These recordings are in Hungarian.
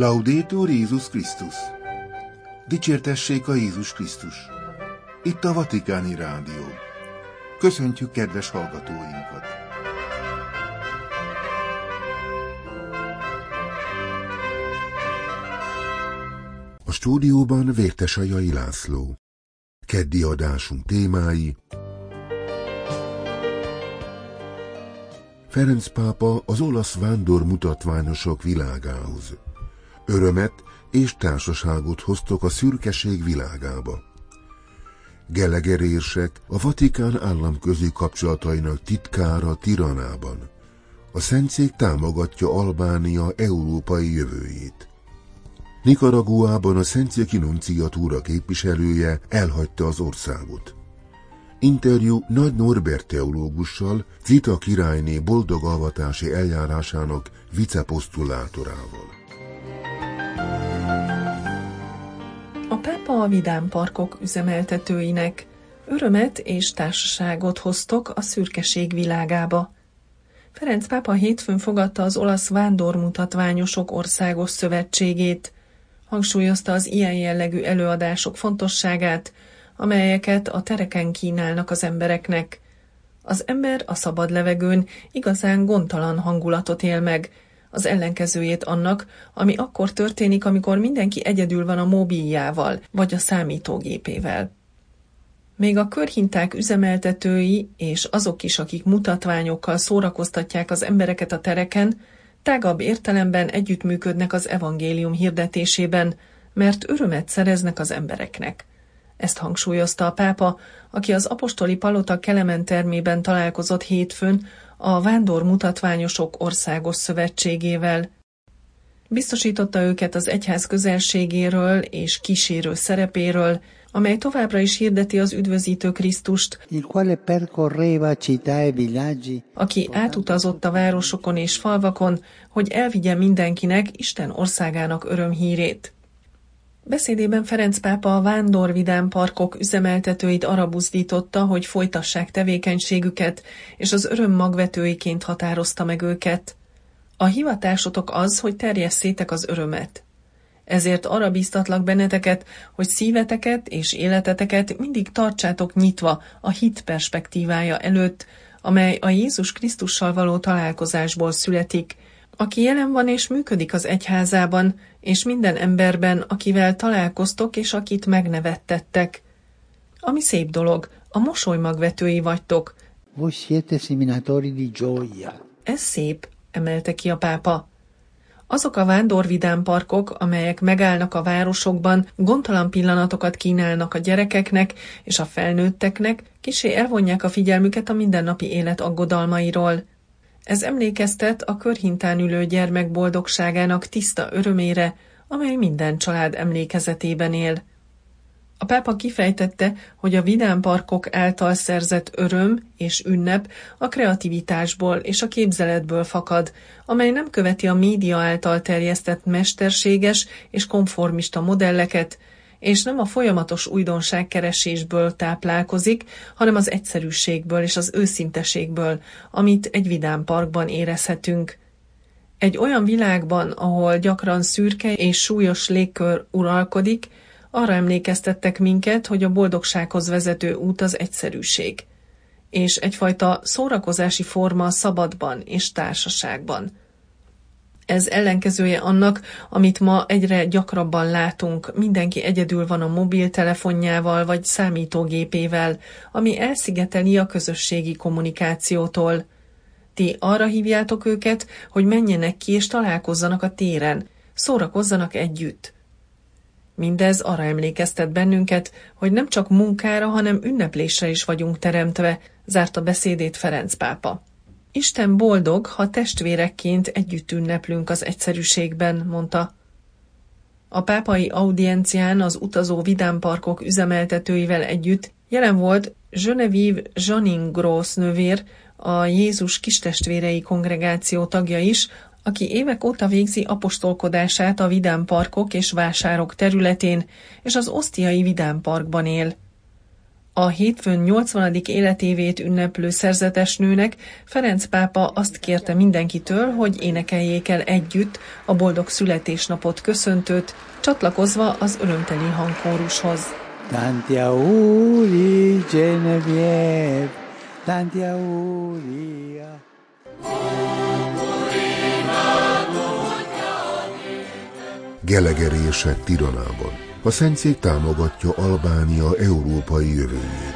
Laudétur Jézus Krisztus! Dicsértessék a Jézus Krisztus! Itt a Vatikáni Rádió. Köszöntjük kedves hallgatóinkat! A stúdióban Vértesajai László. Keddi adásunk témái Ferenc pápa az olasz vándor mutatványosok világához. Örömet és társaságot hoztok a szürkeség világába. Gelegerérsek a Vatikán államközi kapcsolatainak titkára Tiranában. A Szentszék támogatja Albánia európai jövőjét. Nikaraguában a Szentszéki Nunciatúra képviselője elhagyta az országot. Interjú Nagy Norbert teológussal, Zita királyné boldogavatási eljárásának viceposztulátorával. A Vidám Parkok üzemeltetőinek örömet és társaságot hoztok a szürkeség világába. Ferenc pápa hétfőn fogadta az olasz vándormutatványosok országos szövetségét. Hangsúlyozta az ilyen jellegű előadások fontosságát, amelyeket a tereken kínálnak az embereknek. Az ember a szabad levegőn igazán gondtalan hangulatot él meg, az ellenkezőjét annak, ami akkor történik, amikor mindenki egyedül van a mobiljával vagy a számítógépével. Még a körhinták üzemeltetői és azok is, akik mutatványokkal szórakoztatják az embereket a tereken, tágabb értelemben együttműködnek az evangélium hirdetésében, mert örömet szereznek az embereknek. Ezt hangsúlyozta a pápa, aki az apostoli palota Kelemen termében találkozott hétfőn a Vándor Mutatványosok Országos Szövetségével. Biztosította őket az egyház közelségéről és kísérő szerepéről, amely továbbra is hirdeti az üdvözítő Krisztust, e aki átutazott a városokon és falvakon, hogy elvigye mindenkinek Isten országának örömhírét. Beszédében Ferenc pápa a vándorvidám parkok üzemeltetőit arra buzdította, hogy folytassák tevékenységüket, és az öröm magvetőiként határozta meg őket. A hivatásotok az, hogy terjesszétek az örömet. Ezért arra biztatlak benneteket, hogy szíveteket és életeteket mindig tartsátok nyitva a hit perspektívája előtt, amely a Jézus Krisztussal való találkozásból születik, aki jelen van és működik az egyházában, és minden emberben, akivel találkoztok és akit megnevettettek. Ami szép dolog, a mosoly magvetői vagytok. Voi siete seminatori di gioia. Ez szép, emelte ki a pápa. Azok a vándorvidám parkok, amelyek megállnak a városokban, gondtalan pillanatokat kínálnak a gyerekeknek és a felnőtteknek, kisé elvonják a figyelmüket a mindennapi élet aggodalmairól. Ez emlékeztet a körhintán ülő gyermek boldogságának tiszta örömére, amely minden család emlékezetében él. A pápa kifejtette, hogy a vidámparkok által szerzett öröm és ünnep a kreativitásból és a képzeletből fakad, amely nem követi a média által terjesztett mesterséges és konformista modelleket, és nem a folyamatos újdonságkeresésből táplálkozik, hanem az egyszerűségből és az őszinteségből, amit egy vidám parkban érezhetünk. Egy olyan világban, ahol gyakran szürke és súlyos légkör uralkodik, arra emlékeztettek minket, hogy a boldogsághoz vezető út az egyszerűség, és egyfajta szórakozási forma szabadban és társaságban – ez ellenkezője annak, amit ma egyre gyakrabban látunk, mindenki egyedül van a mobiltelefonjával vagy számítógépével, ami elszigeteli a közösségi kommunikációtól. Ti arra hívjátok őket, hogy menjenek ki és találkozzanak a téren, szórakozzanak együtt. Mindez arra emlékeztet bennünket, hogy nem csak munkára, hanem ünneplésre is vagyunk teremtve, zárta beszédét Ferenc pápa. Isten boldog, ha testvérekként együtt ünneplünk az egyszerűségben, mondta. A pápai audiencián az utazó vidámparkok üzemeltetőivel együtt jelen volt Genevieve Janin Gross nővér, a Jézus kistestvérei kongregáció tagja is, aki évek óta végzi apostolkodását a vidámparkok és vásárok területén, és az osztiai vidámparkban él. A hétfőn 80. életévét ünneplő szerzetesnőnek Ferenc pápa azt kérte mindenkitől, hogy énekeljék el együtt a boldog születésnapot köszöntőt, csatlakozva az örömteli hangkórushoz. Tanti auguri Genevieve, tanti auguri. Gelegerések Tiranában. A Szentszék támogatja Albánia európai jövőjét.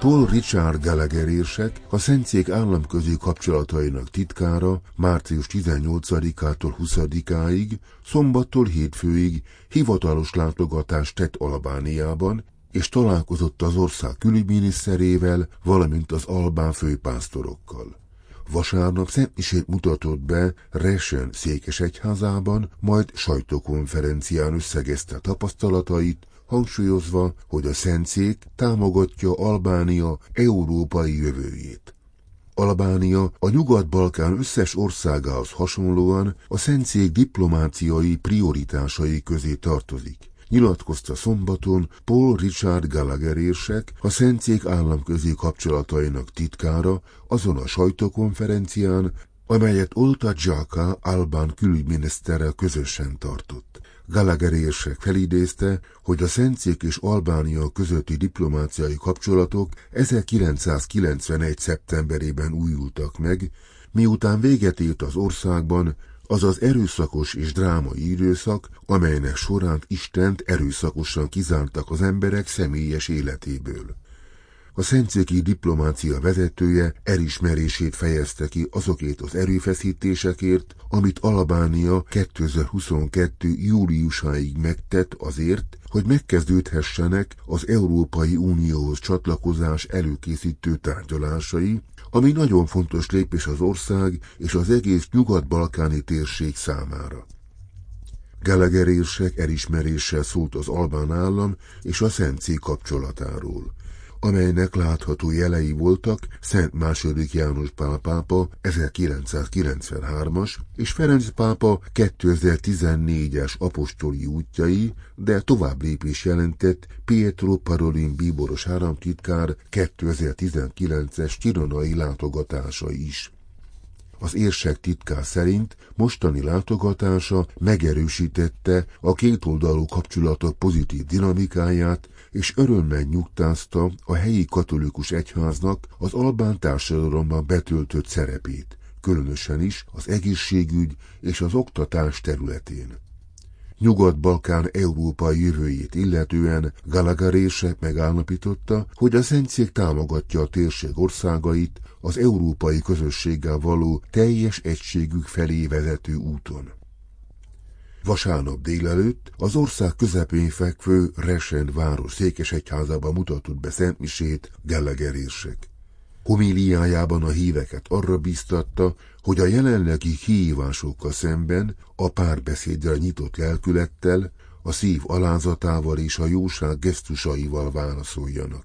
Paul Richard Gallagher érsek, a Szentszék államközi kapcsolatainak titkára március 18-ától 20-áig, szombattól hétfőig hivatalos látogatást tett Albániában, és találkozott az ország külügyminiszterével, valamint az albán főpásztorokkal. Vasárnap szentmisét mutatott be Resen székesegyházában, majd sajtókonferencián összegezte tapasztalatait, hangsúlyozva, hogy a Szentszék támogatja Albánia európai jövőjét. Albánia a Nyugat-Balkán összes országához hasonlóan a Szentszék diplomáciai prioritásai közé tartozik nyilatkozta szombaton Paul Richard Gallagher érsek, a Szentszék államközi kapcsolatainak titkára azon a sajtókonferencián, amelyet Olta Dzsaka albán külügyminiszterrel közösen tartott. Gallagher érsek felidézte, hogy a Szentszék és Albánia közötti diplomáciai kapcsolatok 1991. szeptemberében újultak meg, miután véget ért az országban az az erőszakos és drámai időszak, amelynek során Istent erőszakosan kizártak az emberek személyes életéből. A szentszéki diplomácia vezetője elismerését fejezte ki azokért az erőfeszítésekért, amit Albánia 2022. júliusáig megtett azért, hogy megkezdődhessenek az Európai Unióhoz csatlakozás előkészítő tárgyalásai, ami nagyon fontos lépés az ország és az egész nyugat-balkáni térség számára. Gallagher érsek elismeréssel szólt az albán állam és a Szentcé kapcsolatáról amelynek látható jelei voltak Szent II. János Pál pápa 1993-as és Ferenc pápa 2014-es apostoli útjai, de tovább lépés jelentett Pietro Parolin bíboros államtitkár 2019-es tiranai látogatása is. Az érsek titkár szerint mostani látogatása megerősítette a kétoldalú kapcsolatok pozitív dinamikáját, és örömmel nyugtázta a helyi katolikus egyháznak az albán társadalomban betöltött szerepét, különösen is az egészségügy és az oktatás területén. Nyugat-Balkán európai jövőjét illetően Galagarése megállapította, hogy a Szentszék támogatja a térség országait az európai közösséggel való teljes egységük felé vezető úton. Vasárnap délelőtt az ország közepén fekvő Resen város székesegyházában mutatott be szentmisét Gallagher érsek. Homíliájában a híveket arra biztatta, hogy a jelenlegi kihívásokkal szemben a párbeszédre nyitott lelkülettel, a szív alázatával és a jóság gesztusaival válaszoljanak.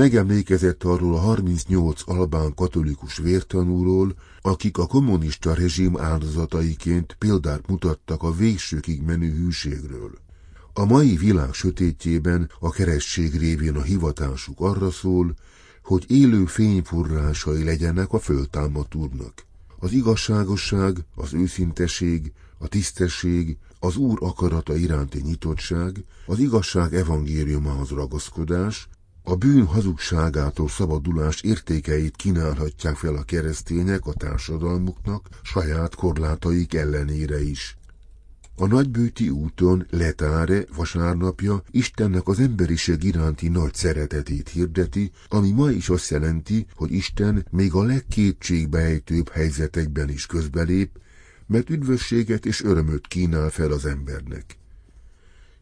Megemlékezett arról a 38 albán katolikus vértanúról, akik a kommunista rezsim áldozataiként példát mutattak a végsőkig menő hűségről. A mai világ sötétjében a keresztség révén a hivatásuk arra szól, hogy élő fényforrásai legyenek a föltámadt úrnak. Az igazságosság, az őszinteség, a tisztesség, az Úr akarata iránti nyitottság, az igazság evangéliumához ragaszkodás, a bűn hazugságától szabadulás értékeit kínálhatják fel a keresztények a társadalmuknak saját korlátaik ellenére is. A nagybőti úton letáre vasárnapja Istennek az emberiség iránti nagy szeretetét hirdeti, ami ma is azt jelenti, hogy Isten még a legkétségbejtőbb helyzetekben is közbelép, mert üdvösséget és örömöt kínál fel az embernek.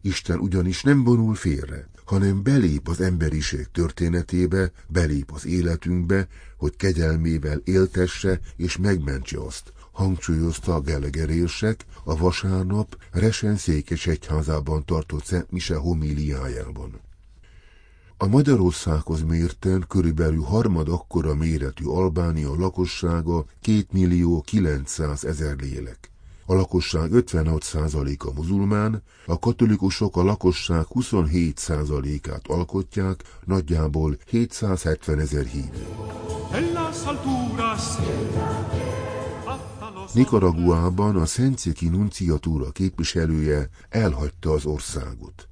Isten ugyanis nem vonul félre, hanem belép az emberiség történetébe, belép az életünkbe, hogy kegyelmével éltesse és megmentse azt, hangsúlyozta a gelegerések a vasárnap Resen székes egyházában tartott Szent Mise homíliájában. A Magyarországhoz mérten körülbelül harmad akkora méretű Albánia lakossága 2 millió 900 ezer lélek. A lakosság 56%-a muzulmán, a katolikusok a lakosság 27%-át alkotják, nagyjából 770 ezer hívő. Nicaraguában a Szentszéki nunciatúra képviselője elhagyta az országot.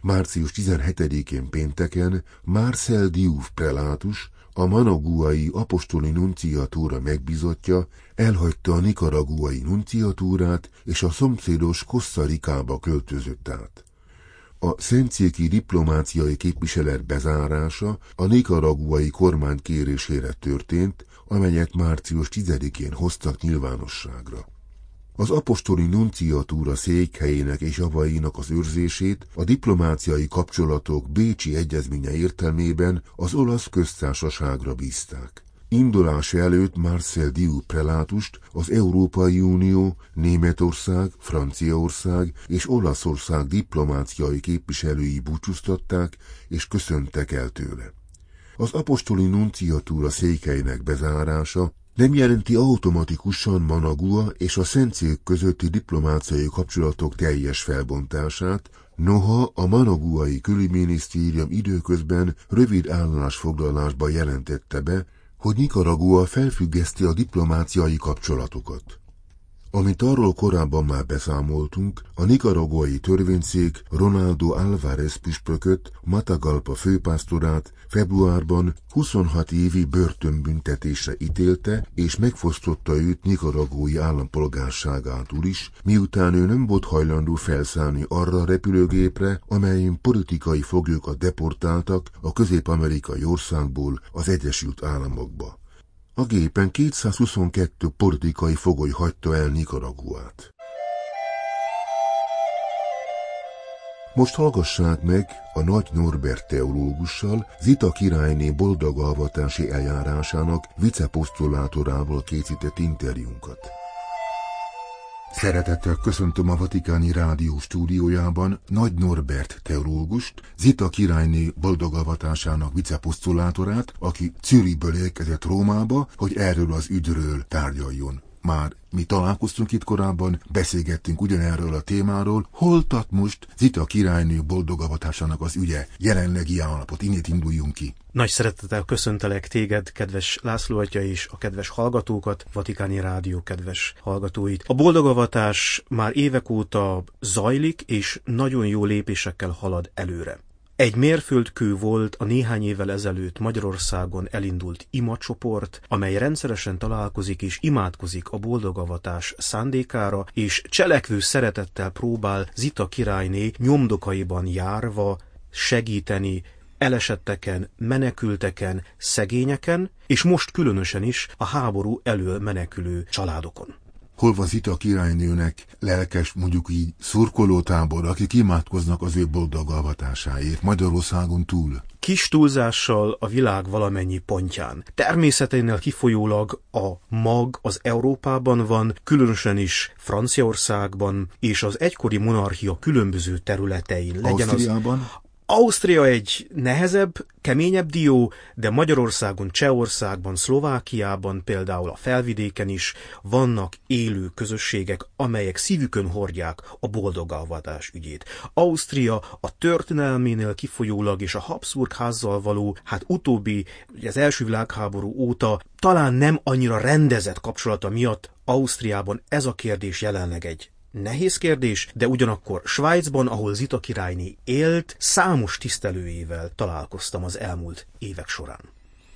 Március 17-én pénteken Marcel Diouf prelátus, a managuai apostoli nunciatúra megbizotja, elhagyta a nikaraguai nunciatúrát, és a szomszédos Kosztarikába költözött át. A szentszéki diplomáciai képviselet bezárása a nikaraguai kormány kérésére történt, amelyet március 10-én hoztak nyilvánosságra. Az apostoli nunciatúra székhelyének és javainak az őrzését a diplomáciai kapcsolatok Bécsi egyezménye értelmében az olasz köztársaságra bízták. Indulása előtt Marcel Diu prelátust az Európai Unió, Németország, Franciaország és Olaszország diplomáciai képviselői búcsúztatták és köszöntek el tőle. Az apostoli nunciatúra székeinek bezárása nem jelenti automatikusan Managua és a Szentcég közötti diplomáciai kapcsolatok teljes felbontását, noha a managuai külügyminisztérium időközben rövid állásfoglalásba jelentette be, hogy Nicaragua felfüggeszti a diplomáciai kapcsolatokat. Amit arról korábban már beszámoltunk, a nikaraguai törvényszék Ronaldo Alvarez püspököt, Matagalpa főpásztorát februárban 26 évi börtönbüntetésre ítélte, és megfosztotta őt nikaragói állampolgárságától is, miután ő nem volt hajlandó felszállni arra a repülőgépre, amelyen politikai foglyokat deportáltak a közép-amerikai országból az Egyesült Államokba. A gépen 222 politikai fogoly hagyta el Nikaraguát. Most hallgassák meg a Nagy Norbert teológussal, Zita királyné boldogalvatási eljárásának viceposztolátorával készített interjúnkat. Szeretettel köszöntöm a Vatikáni Rádió stúdiójában Nagy Norbert teológust, Zita királyné boldogavatásának viceposztolátorát, aki Zürichből érkezett Rómába, hogy erről az ügyről tárgyaljon. Már mi találkoztunk itt korábban, beszélgettünk ugyanerről a témáról, hol tart most Zita királynő boldogavatásának az ügye, jelenlegi állapot, innét induljunk ki. Nagy szeretettel köszöntelek téged, kedves László atya és a kedves hallgatókat, Vatikáni Rádió kedves hallgatóit. A boldogavatás már évek óta zajlik, és nagyon jó lépésekkel halad előre. Egy mérföldkő volt a néhány évvel ezelőtt Magyarországon elindult imacsoport, amely rendszeresen találkozik és imádkozik a boldogavatás szándékára, és cselekvő szeretettel próbál Zita királyné nyomdokaiban járva segíteni elesetteken, menekülteken, szegényeken, és most különösen is a háború elől menekülő családokon hol van Zita királynőnek lelkes, mondjuk így szurkolótábor, akik imádkoznak az ő boldog avatásáért Magyarországon túl? Kis túlzással a világ valamennyi pontján. Természeténél kifolyólag a mag az Európában van, különösen is Franciaországban, és az egykori monarchia különböző területein. Legyen Ausztriában? Az Ausztria egy nehezebb, keményebb dió, de Magyarországon, Csehországban, Szlovákiában, például a felvidéken is vannak élő közösségek, amelyek szívükön hordják a boldogalvadás ügyét. Ausztria a történelménél kifolyólag és a Habsburg házzal való, hát utóbbi, az első világháború óta talán nem annyira rendezett kapcsolata miatt Ausztriában ez a kérdés jelenleg egy Nehéz kérdés, de ugyanakkor Svájcban, ahol Zita királyné élt, számos tisztelőjével találkoztam az elmúlt évek során.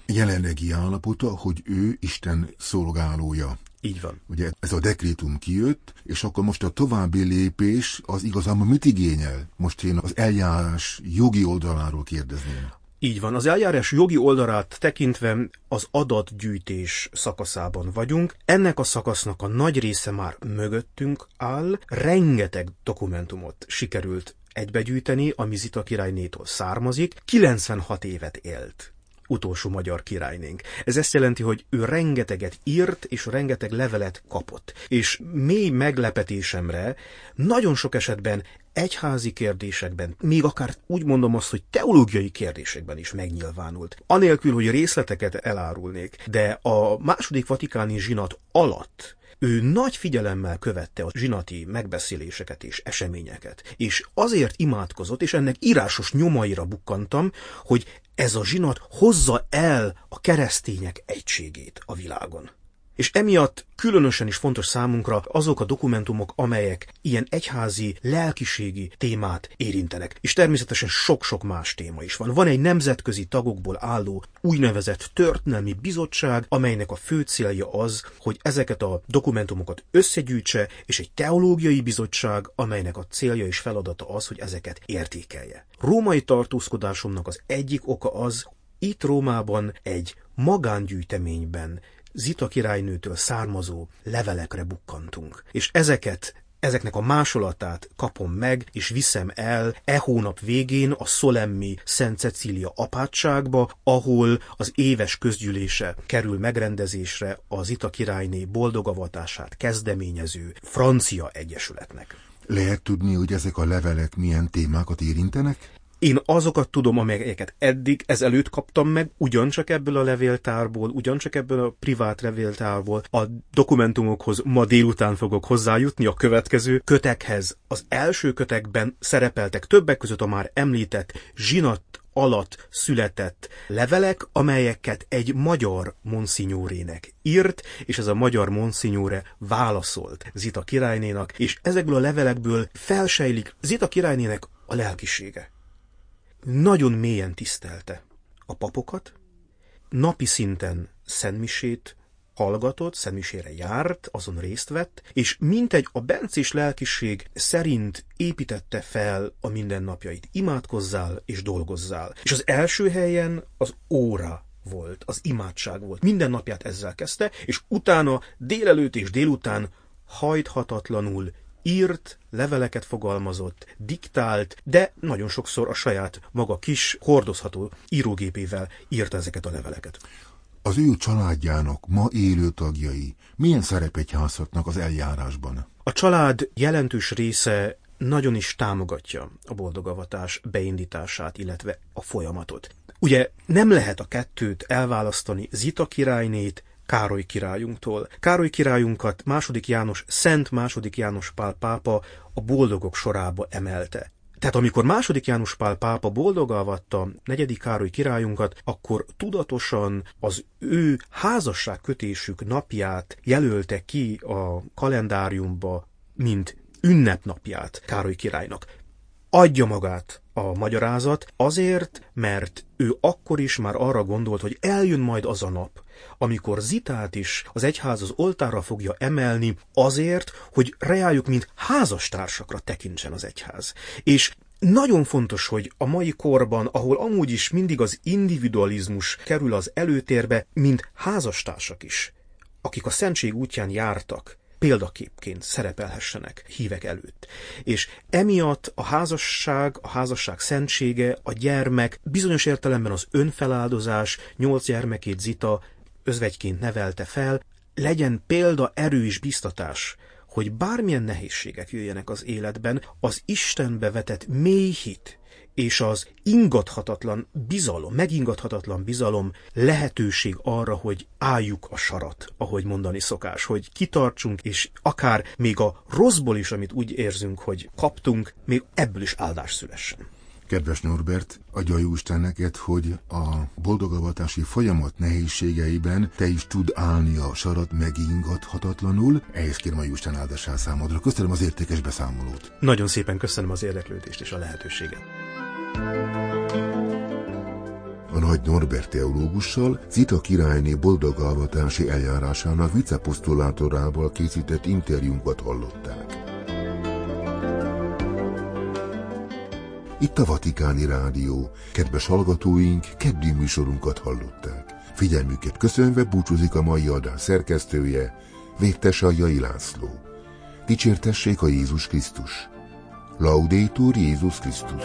Jelenlegi állapota, hogy ő Isten szolgálója. Így van. Ugye ez a dekrétum kijött, és akkor most a további lépés az igazából mit igényel? Most én az eljárás jogi oldaláról kérdezném. Így van, az eljárás jogi oldalát tekintve az adatgyűjtés szakaszában vagyunk. Ennek a szakasznak a nagy része már mögöttünk áll, rengeteg dokumentumot sikerült egybegyűjteni, ami Zita királynétól származik. 96 évet élt utolsó magyar királynénk. Ez ezt jelenti, hogy ő rengeteget írt, és rengeteg levelet kapott. És mély meglepetésemre nagyon sok esetben egyházi kérdésekben, még akár úgy mondom azt, hogy teológiai kérdésekben is megnyilvánult. Anélkül, hogy részleteket elárulnék, de a második vatikáni zsinat alatt ő nagy figyelemmel követte a zsinati megbeszéléseket és eseményeket, és azért imádkozott, és ennek írásos nyomaira bukkantam, hogy ez a zsinat hozza el a keresztények egységét a világon. És emiatt különösen is fontos számunkra azok a dokumentumok, amelyek ilyen egyházi, lelkiségi témát érintenek. És természetesen sok-sok más téma is van. Van egy nemzetközi tagokból álló úgynevezett történelmi bizottság, amelynek a fő célja az, hogy ezeket a dokumentumokat összegyűjtse, és egy teológiai bizottság, amelynek a célja és feladata az, hogy ezeket értékelje. Római tartózkodásomnak az egyik oka az, itt Rómában egy magángyűjteményben Zita királynőtől származó levelekre bukkantunk. És ezeket ezeknek a másolatát kapom meg, és viszem el e hónap végén a Szolemmi Szent Cecília apátságba, ahol az éves közgyűlése kerül megrendezésre az Ita királyné boldogavatását kezdeményező francia egyesületnek. Lehet tudni, hogy ezek a levelek milyen témákat érintenek? Én azokat tudom, amelyeket eddig ezelőtt kaptam meg, ugyancsak ebből a levéltárból, ugyancsak ebből a privát levéltárból. A dokumentumokhoz ma délután fogok hozzájutni a következő kötekhez. Az első kötekben szerepeltek többek között a már említett zsinat alatt született levelek, amelyeket egy magyar monszignórének írt, és ez a magyar monszignóre válaszolt Zita királynénak, és ezekből a levelekből felsejlik Zita királynének a lelkisége nagyon mélyen tisztelte a papokat, napi szinten szentmisét hallgatott, szentmisére járt, azon részt vett, és mintegy a bencés lelkiség szerint építette fel a mindennapjait. Imádkozzál és dolgozzál. És az első helyen az óra volt, az imádság volt. Minden napját ezzel kezdte, és utána délelőtt és délután hajthatatlanul írt, leveleket fogalmazott, diktált, de nagyon sokszor a saját maga kis, hordozható írógépével írta ezeket a leveleket. Az ő családjának ma élő tagjai milyen szerepet játszhatnak az eljárásban? A család jelentős része nagyon is támogatja a boldogavatás beindítását, illetve a folyamatot. Ugye nem lehet a kettőt elválasztani Zita királynét Károly királyunktól. Károly királyunkat második János, Szent második János Pál pápa a boldogok sorába emelte. Tehát amikor második János Pál pápa boldogálvatta negyedik Károly királyunkat, akkor tudatosan az ő házasságkötésük napját jelölte ki a kalendáriumba, mint ünnepnapját Károly királynak. Adja magát a magyarázat azért, mert ő akkor is már arra gondolt, hogy eljön majd az a nap, amikor Zitát is az egyház az oltára fogja emelni azért, hogy reáljuk, mint házastársakra tekintsen az egyház. És nagyon fontos, hogy a mai korban, ahol amúgy is mindig az individualizmus kerül az előtérbe, mint házastársak is, akik a szentség útján jártak, példaképként szerepelhessenek hívek előtt. És emiatt a házasság, a házasság szentsége, a gyermek, bizonyos értelemben az önfeláldozás, nyolc gyermekét Zita özvegyként nevelte fel, legyen példa, erő és biztatás, hogy bármilyen nehézségek jöjjenek az életben, az Istenbe vetett mély hit és az ingathatatlan bizalom, megingathatatlan bizalom lehetőség arra, hogy álljuk a sarat, ahogy mondani szokás, hogy kitartsunk, és akár még a rosszból is, amit úgy érzünk, hogy kaptunk, még ebből is áldás szülessen. Kedves Norbert, adja jó Isten neked, hogy a boldogavatási folyamat nehézségeiben te is tud állni a sarat megingathatatlanul. Ehhez kérem a jó Isten áldását számodra. Köszönöm az értékes beszámolót. Nagyon szépen köszönöm az érdeklődést és a lehetőséget. A nagy Norbert teológussal Zita királyné boldogavatási eljárásának viceposztolátorával készített interjúnkat hallották. Itt a Vatikáni Rádió. Kedves hallgatóink, keddi műsorunkat hallották. Figyelmüket köszönve búcsúzik a mai adás szerkesztője, Véttes Ajai László. Dicsértessék a Jézus Krisztus. Laudétur Jézus Krisztus.